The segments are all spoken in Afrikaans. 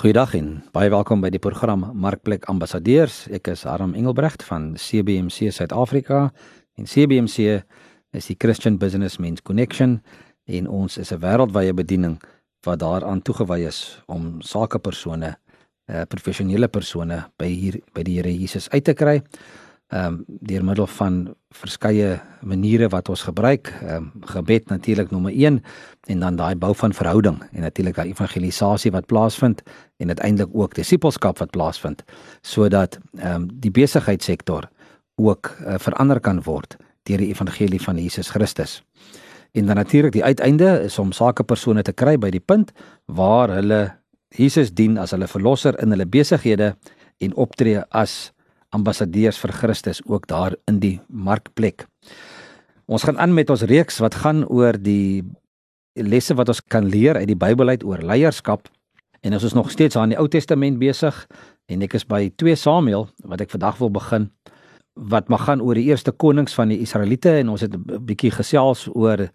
Goeiedag en baie welkom by die program Markplek Ambassadeurs. Ek is Aram Engelbrecht van CBMC Suid-Afrika en CBMC is die Christian Business Men's Connection en ons is 'n wêreldwye bediening wat daaraan toegewy is om sakepersone, eh professionele persone by hier by die Here Jesus uit te kry ehm um, deur middel van verskeie maniere wat ons gebruik, ehm um, gebed natuurlik nommer 1 en dan daai bou van verhouding en natuurlik daai evangelisasie wat plaasvind en uiteindelik ook disipelskap wat plaasvind sodat ehm um, die besigheidssektor ook uh, verander kan word deur die evangelie van Jesus Christus. En dan natuurlik die uiteinde is om sakepersone te kry by die punt waar hulle Jesus dien as hulle verlosser in hulle besighede en optree as ambassadeurs vir Christus ook daar in die markplek. Ons gaan aan met ons reeks wat gaan oor die lesse wat ons kan leer uit die Bybel uit oor leierskap. En ons is nog steeds aan die Ou Testament besig en ek is by 2 Samuel wat ek vandag wil begin wat mag gaan oor die eerste konings van die Israeliete en ons het 'n bietjie gesels oor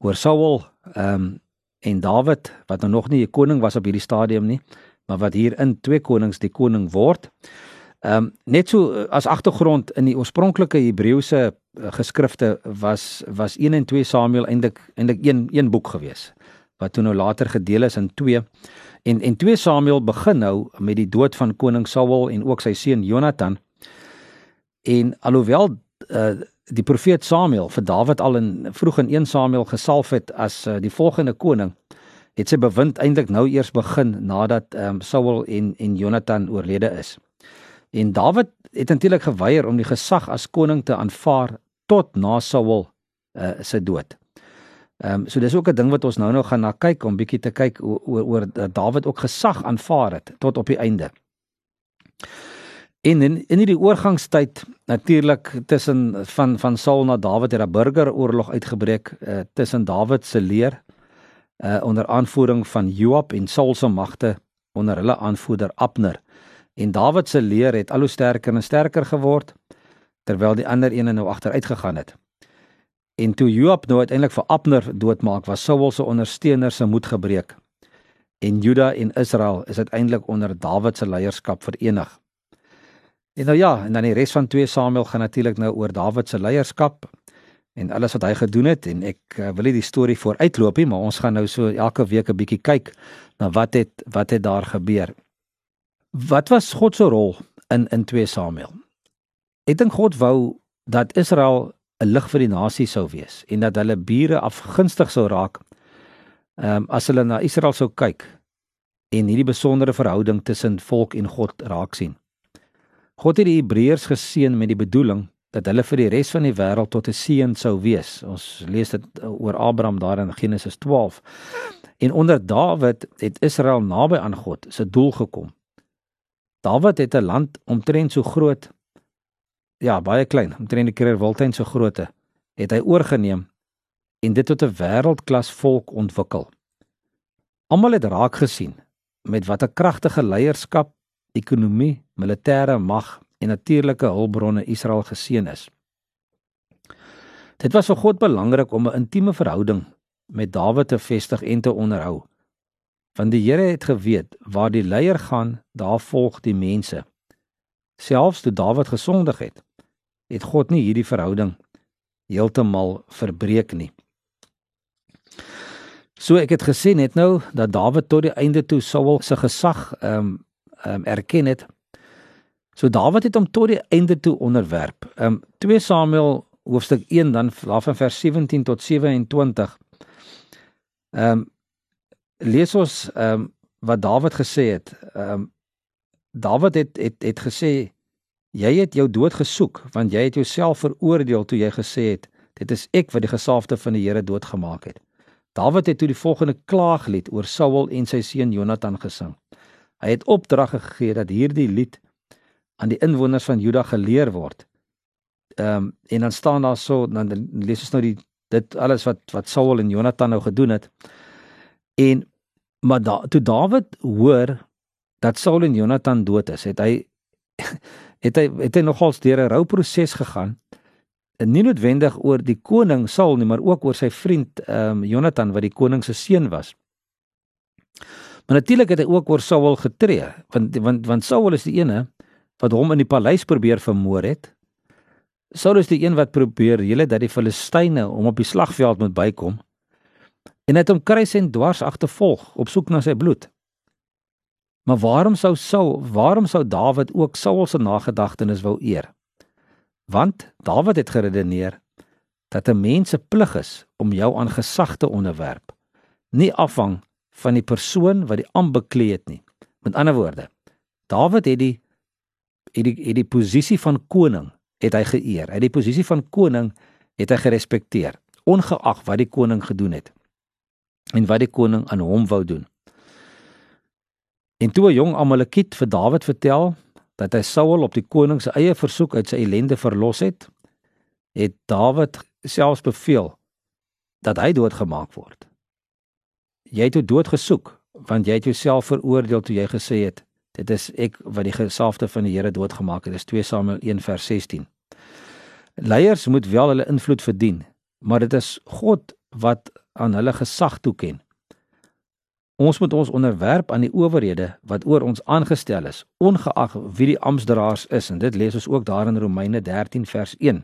oor Saul ehm um, en Dawid wat nou nog nie 'n koning was op hierdie stadium nie, maar wat hier in 2 Konings die koning word. Ehm um, net so eh, as agtergrond in die oorspronklike Hebreëse uh, geskrifte was was 1 en 2 Samuel eintlik eintlik een een boek gewees wat toe nou later gedeel is in 2 en en 2 Samuel begin nou met die dood van koning Saul en ook sy seun Jonathan en alhoewel uh, die profeet Samuel vir Dawid al in vroeg in 1 Samuel gesalf het as uh, die volgende koning het sy bewind eintlik nou eers begin nadat um, Saul en en Jonathan oorlede is. En Dawid het natuurlik geweier om die gesag as koning te aanvaar tot na Saul uh, se dood. Ehm um, so dis ook 'n ding wat ons nou nou gaan na kyk om bietjie te kyk oor oor dat Dawid ook gesag aanvaar het tot op die einde. En in in hierdie oorgangstyd natuurlik tussen van van Saul na Dawid het 'n burgeroorlog uitgebreek uh, tussen Dawid se leer uh, onder aanvoering van Joab en Saul se magte onder hulle aanvoerder Abner. En Dawid se leer het al hoe sterker en sterker geword terwyl die ander een nou agteruit gegaan het. En toe Joab nou uiteindelik vir Abner doodmaak, was Saul se ondersteuners se moed gebreek. En Juda en Israel is uiteindelik onder Dawid se leierskap verenig. En nou ja, en dan die res van 2 Samuel gaan natuurlik nou oor Dawid se leierskap en alles wat hy gedoen het en ek uh, wil nie die storie vooruitloop nie, maar ons gaan nou so elke week 'n bietjie kyk na wat het wat het daar gebeur. Wat was God se rol in in 2 Samuel? Ek dink God wou dat Israel 'n lig vir die nasie sou wees en dat hulle bure afgunstig sou raak. Ehm um, as hulle na Israel sou kyk en hierdie besondere verhouding tussen volk en God raak sien. God het die Hebreërs geseën met die bedoeling dat hulle vir die res van die wêreld tot 'n seën sou wees. Ons lees dit oor Abraham daar in Genesis 12. En onder Dawid het Israel naby aan God se doel gekom Dawid het 'n land omtrent so groot ja, baie klein, omtrent die keer Wildtuin so grootte, het hy oorgeneem en dit tot 'n wêreldklas volk ontwikkel. Almal het raak gesien met watter kragtige leierskap, ekonomie, militêre mag en natuurlike hulpbronne Israel geseën is. Dit was vir God belangrik om 'n intieme verhouding met Dawid te vestig en te onderhou want die Here het geweet waar die leier gaan, daar volg die mense. Selfs toe Dawid gesondig het, het God nie hierdie verhouding heeltemal verbreek nie. So ek het gesê net nou dat Dawid tot die einde toe Saul se gesag ehm um, ehm um, erken het. So Dawid het hom tot die einde toe onderwerp. Ehm um, 2 Samuel hoofstuk 1 dan van vers 17 tot 27. Ehm um, lees ons ehm um, wat Dawid gesê het. Ehm um, Dawid het het het gesê jy het jou dood gesoek want jy het jouself veroordeel toe jy gesê het dit is ek wat die gesalfde van die Here doodgemaak het. Dawid het toe die volgende klaaglied oor Saul en sy seun Jonathan gesing. Hy het opdrag gegee dat hierdie lied aan die inwoners van Juda geleer word. Ehm um, en dan staan daar so dan lees ons nou die dit alles wat wat Saul en Jonathan nou gedoen het. En Maar da, toe Dawid hoor dat Saul en Jonathan dood is, het hy het hy het hy nogals deur 'n rouproses gegaan. Nie noodwendig oor die koning Saul nie, maar ook oor sy vriend ehm um, Jonathan wat die koning se seun was. Maar natuurlik het hy ook oor Saul getree, want want want Saul is die ene wat hom in die paleis probeer vermoor het. Saul is die een wat probeer hele dat die Filistyne hom op die slagveld moet bykom. En het hom kruis en dwars agtervolg op soek na sy bloed. Maar waarom sou Saul, waarom sou Dawid ook Saul se nagedagtenis wou eer? Want Dawid het geredeneer dat 'n mens se plig is om jou aan gesag te onderwerp, nie afhang van die persoon wat die ambt beklee het nie. Met ander woorde, Dawid het die het die het die posisie van koning het hy geëer. Hy het die posisie van koning het hy gerespekteer, ongeag wat die koning gedoen het en wat die koning aan hom wou doen. En toe 'n jong Amalekiet vir Dawid vertel dat hy Saul op die koning se eie versoek uit sy ellende verlos het, het Dawid selfs beveel dat hy doodgemaak word. Jy het toe dood gesoek want jy het jouself veroordeel toe jy gesê het dit is ek wat die gesalfde van die Here doodgemaak het. Dis 2 Samuel 1 vers 16. Leiers moet wel hulle invloed verdien, maar dit is God wat aan hulle gesag toeken. Ons moet ons onderwerp aan die owerhede wat oor ons aangestel is, ongeag wie die amptdraers is en dit lees ons ook daar in Romeine 13 vers 1.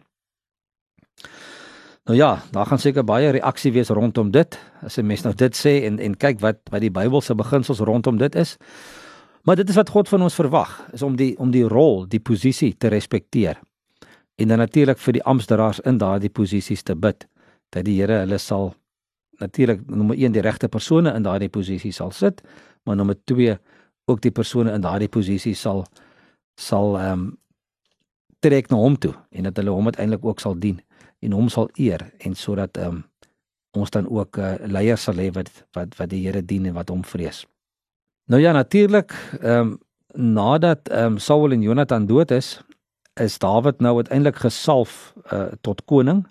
Nou ja, daar gaan seker baie reaksie wees rondom dit as 'n mens nou dit sê en en kyk wat wat die Bybelse beginsels rondom dit is. Maar dit is wat God van ons verwag, is om die om die rol, die posisie te respekteer. En dan natuurlik vir die amptdraers in daardie posisies te bid dat die Here hulle sal natuurlik nommer 1 die regte persone in daardie posisie sal sit, maar nommer 2 ook die persone in daardie posisie sal sal ehm um, trek na hom toe en dat hulle hom uiteindelik ook sal dien en hom sal eer en sodat ehm um, ons dan ook 'n uh, eh, leier sal hê wat wat wat die Here dien en wat hom vrees. Nou ja, natuurlik ehm um, nadat ehm um, Saul en Jonathan dood is, is Dawid nou uiteindelik gesalf uh, tot koning.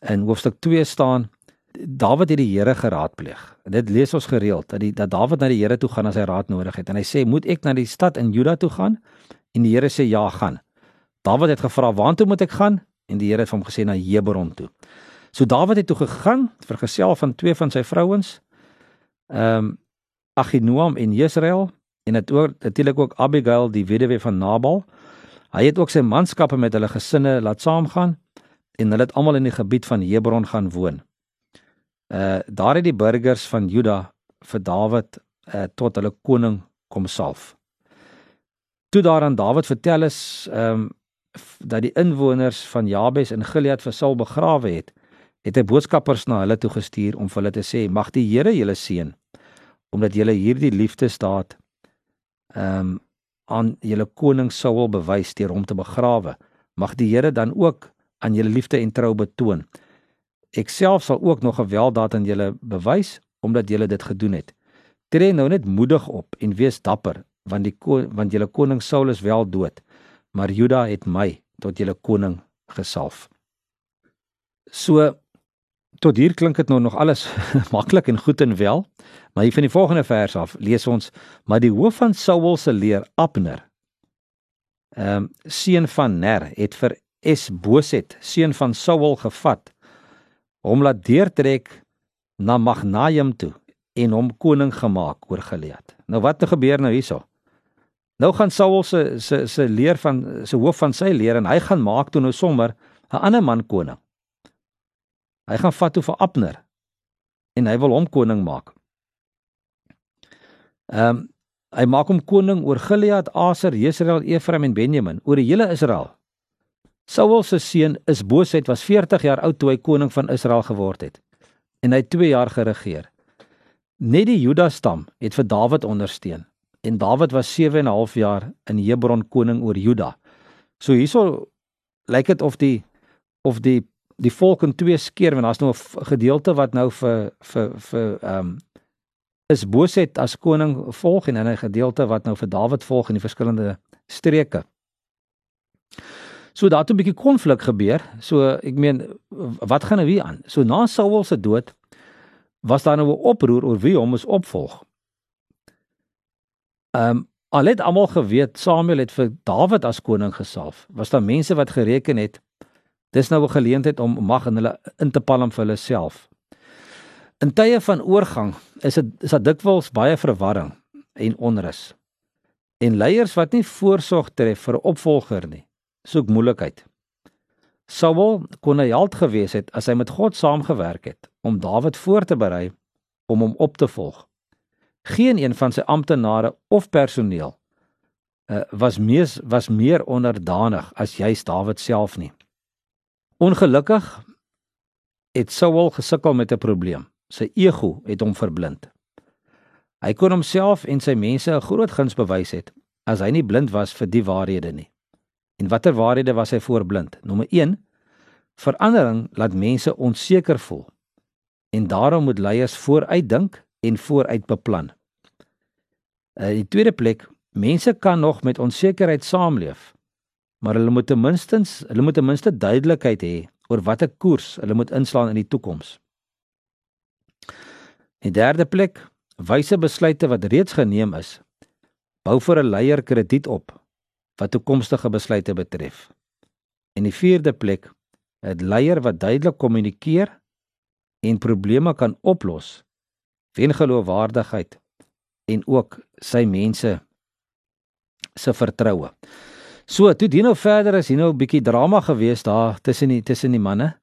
In hoofstuk 2 staan Dawid het die Here geraadpleeg. Dit lees ons gereeld dat die dat Dawid na die Here toe gaan as hy raad nodig het en hy sê moet ek na die stad in Juda toe gaan? En die Here sê ja, gaan. Dawid het gevra waartoe moet ek gaan? En die Here het hom gesê na Hebron toe. So Dawid het toe gegaan vergesel van twee van sy vrouens. Ehm um, Aginoam en Jesreel en het ook natuurlik ook Abigail die weduwee van Nabal. Hy het ook sy manskappe met hulle gesinne laat saamgaan en hulle het almal in die gebied van Hebron gaan woon uh daar het die burgers van Juda vir Dawid uh tot hulle koning kom salf. Toe daaraan Dawid vertel is ehm um, dat die inwoners van Jabes in Gilead vir Saul begrawe het, het hy boodskappers na hulle toe gestuur om vir hulle te sê: "Mag die Here julle seën omdat julle hierdie liefdesdaad ehm um, aan julle koning Saul bewys deur hom te begrawe. Mag die Here dan ook aan julle liefde en trou betoon." Ek self sal ook nog gewelddaad aan julle bewys omdat julle dit gedoen het. Tree nou net moedig op en wees dapper want die want julle koning Saul is wel dood, maar Juda het my tot julle koning gesalf. So tot hier klink dit nou nog alles maklik en goed en wel, maar hier van die volgende vers af lees ons maar die hoof van Saul se leer Abner ehm um, seun van Ner het vir Esboset seun van Saul gevat hom laat deurtrek na Magnaim toe en hom koning gemaak oor Gilead. Nou wat het gebeur nou hierso? Nou gaan Saul se se se leer van se hoof van sy leer en hy gaan maak toe nou sommer 'n ander man koning. Hy gaan vat toe vir Abner en hy wil hom koning maak. Ehm um, hy maak hom koning oor Gilead, Aser, Jesreel, Efraim en Benjamin, oor die hele Israel. Saul se seun is Boset was 40 jaar oud toe hy koning van Israel geword het en hy het 2 jaar geregeer. Net die Juda stam het vir Dawid ondersteun en Dawid was 7 en 'n half jaar in Hebron koning oor Juda. So hierso lyk dit of die of die die volk in twee skeer want daar's nou 'n gedeelte wat nou vir vir vir ehm um, is Boset as koning volg en 'n gedeelte wat nou vir Dawid volg in die verskillende streke. So daar het 'n bietjie konflik gebeur. So ek meen wat gaan nou hier aan? So na Saul se dood was daar nou 'n oproer oor wie hom moet opvolg. Ehm um, al het almal geweet Samuel het vir Dawid as koning gesalf. Was daar mense wat gereken het dis nou 'n geleentheid om mag in hulle in te palm vir hulle self. In tye van oorgang is dit is dit dikwels baie verwarring en onrus. En leiers wat nie voorsorg tref vir 'n opvolger nie, soek moeilikheid. Saul kon 'n held gewees het as hy met God saamgewerk het om Dawid voor te berei om hom op te volg. Geen een van sy amptenare of personeel uh, was mees was meer onderdanig as juis Dawid self nie. Ongelukkig het Saul gesukkel met 'n probleem. Sy ego het hom verblind. Hy kon homself en sy mense 'n groot guns bewys het as hy nie blind was vir die waarhede nie. En watter waarhede was hy voorblind? Nommer 1: Verandering laat mense onseker voel. En daarom moet leiers vooruitdink en vooruit beplan. In die tweede plek, mense kan nog met onsekerheid saamleef, maar hulle moet ten minste hulle moet ten minste duidelikheid hê oor watter koers hulle moet inslaan in die toekoms. In die derde plek, wyse besluite wat reeds geneem is, bou vir 'n leier krediet op wat toekomstige besluite betref. En die vierde plek, 'n leier wat duidelik kommunikeer en probleme kan oplos, wen geloofwaardigheid en ook sy mense se vertroue. So, toe dit nou verder is, hier nou 'n bietjie drama gewees daar tussen die tussen die manne.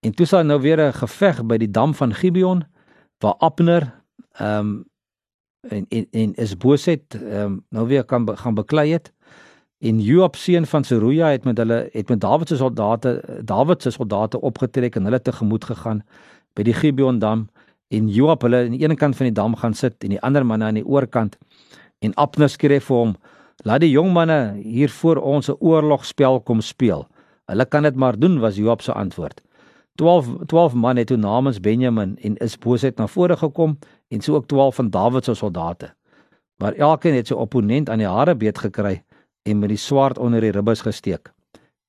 En toe sal nou weer 'n geveg by die dam van Gibeon waar Abner ehm um, en en en is boosheid ehm um, nou weer kan be, gaan beklei het. En Joab seun van Seruja het met hulle het met Dawid se soldate Dawid se soldate opgetrek en hulle tegemoet gegaan by die Gibeon dam en Joab hulle aan die een kant van die dam gaan sit en die ander manne aan die oorkant en Abner skree vir hom laat die jong manne hier voor ons 'n oorlogspel kom speel. Hulle kan dit maar doen was Joab se antwoord. 12 12 man het toe namens Benjamin en is boosheid na vore gekom en so ook 12 van Dawid se soldate. Maar elkeen het sy opponent aan die hare beet gekry en met die swaard onder die ribbes gesteek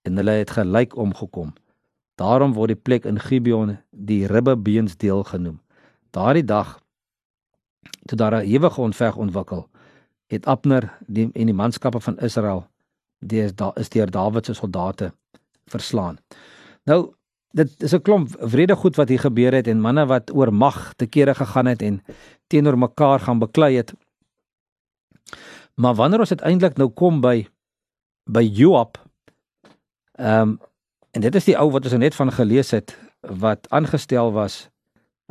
en hulle het gelyk omgekom. Daarom word die plek in Gibeon die ribbebeensdeel genoem. Daardie dag toe daar 'n ewige ontveg ontwikkel, het Abner die en die manskappe van Israel is daar is deur Dawid se soldate verslaan. Nou dit is 'n klomp vrede goed wat hier gebeur het en manne wat oor mag te kere gegaan het en teenoor mekaar gaan beklei het. Maar wanneer ons uiteindelik nou kom by by Joab ehm um, en dit is die ou wat ons net van gelees het wat aangestel was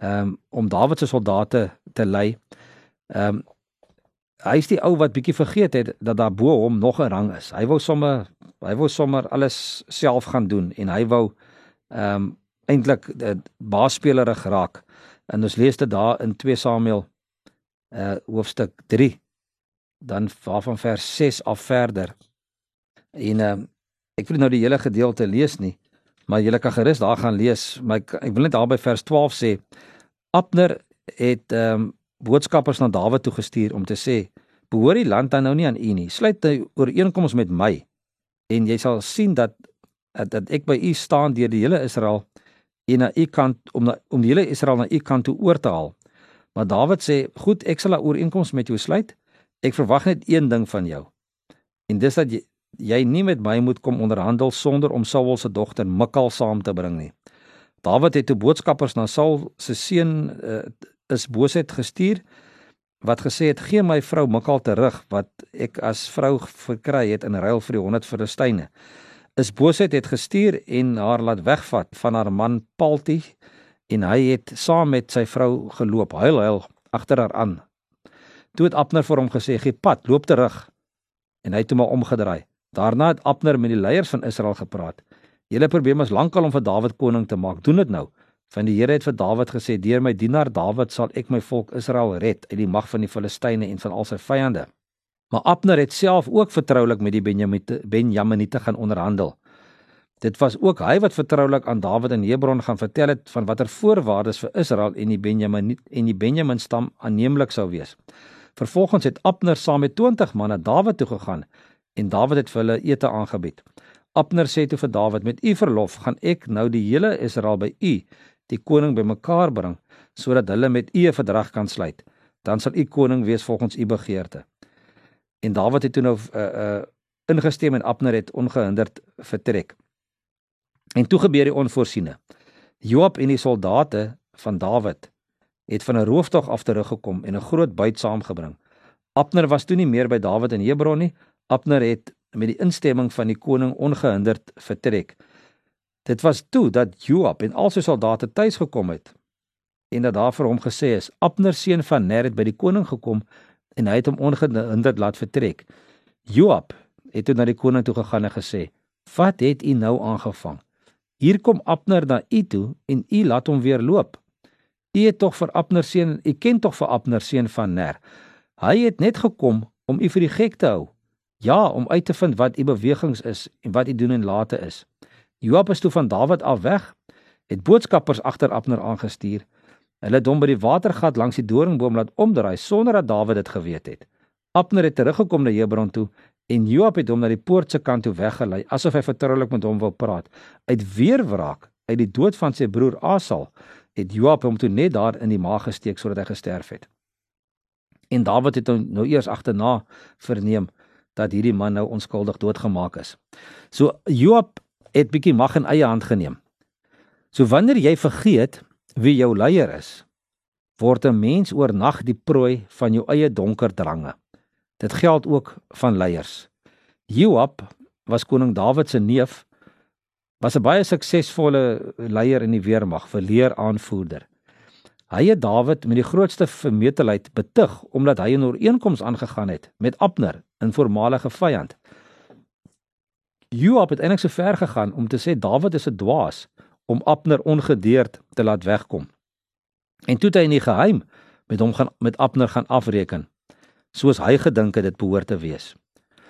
ehm um, om Dawid se soldate te lei. Ehm um, hy is die ou wat bietjie vergeet het dat daar bo hom nog 'n rang is. Hy wou sommer hy wou sommer alles self gaan doen en hy wou ehm um, eintlik baasspelerig raak. En ons lees dit daar in 2 Samuel uh hoofstuk 3 dan waarvan vers 6 af verder. En ehm um, ek wil nou die hele gedeelte lees nie, maar julle kan gerus daar gaan lees, maar ek, ek wil net daar by vers 12 sê Abner het ehm um, boodskappers na Dawid toe gestuur om te sê: "Behoort die land dan nou nie aan u nie. Sluit 'n ooreenkoms met my en jy sal sien dat dat, dat ek by u staan deur die hele Israel en na u kant om na, om die hele Israel na u kant toe oor te haal." Maar Dawid sê: "Goed, ek sal 'n ooreenkoms met jou sluit. Ek verwag net een ding van jou. En dis dat jy, jy nie met my moet kom onderhandel sonder om Saul se dogter Mikal saam te bring nie." Dawid het toe boodskappers na Saul se seun uh, is boosheid gestuur wat gesê het gee my vrou Mikal terug wat ek as vrou verkry het in ruil vir die 100 Filistyne. Is boosheid het gestuur en haar laat wegvat van haar man Palti en hy het saam met sy vrou geloop huil huil agter haar aan. Toe het Abner vir hom gesê gee pad loop terug en hy het hom omgedraai. Daarna het Abner met die leiers van Israel gepraat. Julle probleem is lankal om vir Dawid koning te maak. Doen dit nou. Van die Here het vir Dawid gesê: "Deur my dienaar Dawid sal ek my volk Israel red uit die mag van die Filistyne en van al sy vyande." Maar Abner het self ook vertroulik met die Benjaminite Benjaminite gaan onderhandel. Dit was ook hy wat vertroulik aan Dawid in Hebron gaan vertel het van watter voorwaardes vir Israel en die Benjamin en die Benjamin stam aanneemlik sou wees. Vervolgens het Abner saam met 20 manne Dawid toe gegaan en Dawid het vir hulle ete aangebied. Abner sê toe vir Dawid: "Met u verlof gaan ek nou die hele Israel by u die koning bymekaar bring sodat hulle met u 'n verdrag kan sluit. Dan sal u koning wees volgens u begeerte. En Dawid het toe nou uh uh ingestem en Abner het ongehinderd vertrek. En toe gebeur die onvoorsiene. Joab en die soldate van Dawid het van 'n rooftog af teruggekom en 'n groot byt saamgebring. Abner was toe nie meer by Dawid in Hebron nie. Abner het met die instemming van die koning ongehinderd vertrek. Dit was toe dat Joab en al sy soldate tuis gekom het en dat daar vir hom gesê is: "Abner seun van Ner het by die koning gekom en hy het hom ongehinderd laat vertrek." Joab het toe na die koning toe gegaan en gesê: "Wat het u nou aangevang? Hier kom Abner na u toe en u laat hom weer loop. U het tog vir Abner seun, u ken tog vir Abner seun van Ner. Hy het net gekom om u vir die gek te hou." Ja, om uit te vind wat u bewegings is en wat u doen en late is. Joab is toe van Dawid af weg, het boodskappers agter Abner aangestuur. Hulle het hom by die watergat langs die doringboom laat omdraai sonder dat Dawid dit geweet het. Abner het teruggekom na Hebron toe en Joab het hom na die poort se kant toe weggelei asof hy vertroulik met hom wou praat. Uit weerwraak uit die dood van sy broer Asal het Joab hom toe net daar in die maag gesteek sodat hy gesterf het. En Dawid het nou eers agterna verneem dat hierdie man nou onskuldig doodgemaak is. So Joab het bietjie mag in eie hand geneem. So wanneer jy vergeet wie jou leier is, word 'n mens oornag die prooi van jou eie donker drange. Dit geld ook van leiers. Joab was koning Dawid se neef, was 'n baie suksesvolle leier in die weermag, verleer aanvoerder. Hy het Dawid met die grootste vermetelheid betug omdat hy 'n ooreenkoms aangegaan het met Abner, 'n voormalige vyand. Joab het eintlik so ver gegaan om te sê Dawid is 'n dwaas om Abner ongedeerd te laat wegkom. En toe het hy in die geheim met hom gaan met Abner gaan afreken, soos hy gedink het dit behoort te wees.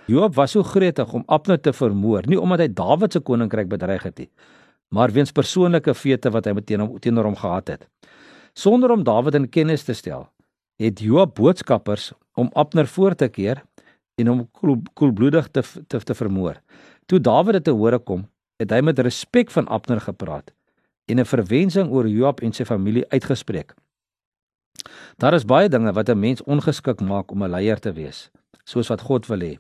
Joab was so gretig om Abner te vermoor, nie omdat hy Dawid se koninkryk bedreig het nie, maar weens persoonlike feite wat hy teen hom teenoor hom gehad het. Sonder om Dawid in kennis te stel, het Joab boodskappers om Abner voor te keer en hom koelbloedig te, te te vermoor. Toe Dawid dit te hore kom, het hy met respek van Abner gepraat en 'n verwensing oor Joab en sy familie uitgespreek. Daar is baie dinge wat 'n mens ongeskik maak om 'n leier te wees, soos wat God wil hê.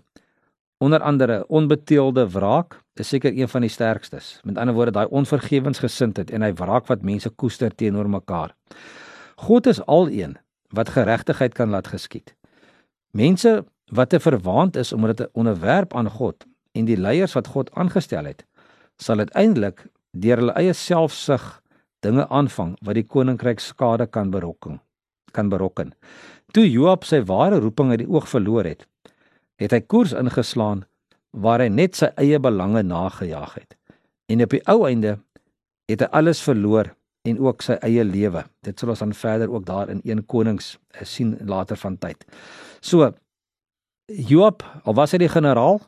Onder andere onbeteelde wraak is seker een van die sterkstes. Met ander woorde, daai onvergewensgesindheid en hy wraak wat mense koester teenoor mekaar. God is aleen wat geregtigheid kan laat geskied. Mense wat te verwaand is om dit onderwerp aan God en die leiers wat God aangestel het, sal uiteindelik deur hulle eie selfsug dinge aanvang wat die koninkryk skade kan berokken kan berokken. Toe Joab sy ware roeping uit die oog verloor het, het hy koers ingeslaan waar hy net sy eie belange nagejaag het. En op die ou einde het hy alles verloor en ook sy eie lewe. Dit sal ons dan verder ook daar in 1 Konings eh, sien later van tyd. So Joab, al was hy die generaal,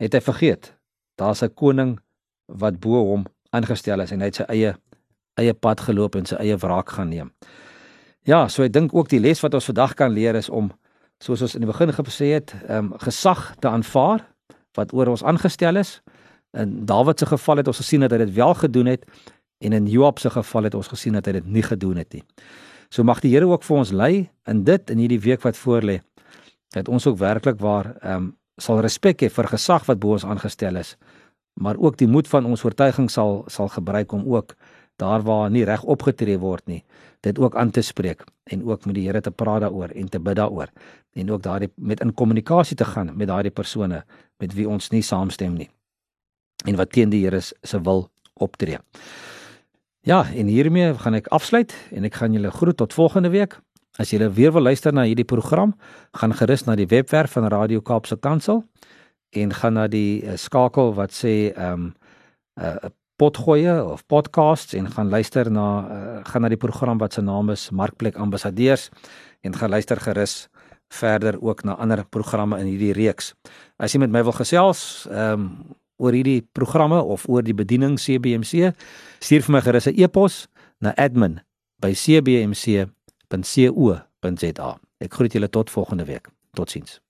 het hy vergeet daar's 'n koning wat bo hom aangestel is en hy het sy eie eie pad geloop en sy eie wraak gaan neem. Ja, so ek dink ook die les wat ons vandag kan leer is om soos ons in die begin gesê het, ehm um, gesag te aanvaar wat oor ons aangestel is. In Dawid se geval het ons gesien dat hy dit wel gedoen het en in Joab se geval het ons gesien dat hy dit nie gedoen het nie. So mag die Here ook vir ons lei in dit in hierdie week wat voorlê. Dat ons ook werklik waar ehm um, sal respek hê vir gesag wat bo ons aangestel is, maar ook die moed van ons oortuiging sal sal gebruik om ook daar waar nie reg opgetree word nie, dit ook aan te spreek en ook met die Here te praat daaroor en te bid daaroor en ook daardie met in kommunikasie te gaan met daardie persone met wie ons nie saamstem nie en wat teen die Here se wil optree. Ja, en hiermee gaan ek afsluit en ek gaan julle groet tot volgende week. As julle weer wil luister na hierdie program, gaan gerus na die webwerf van Radio Kaapse Kansel en gaan na die uh, skakel wat sê ehm um, 'n uh, potgoeie of podcasts en gaan luister na uh, gaan na die program wat se naam is Markplek Ambassadeurs en gaan luister gerus verder ook na ander programme in hierdie reeks. As jy met my wil gesels ehm um, oor hierdie programme of oor die bediening CBMC, stuur vir my gerus 'n e-pos na admin@cbmc.co.za. Ek groet julle tot volgende week. Totsiens.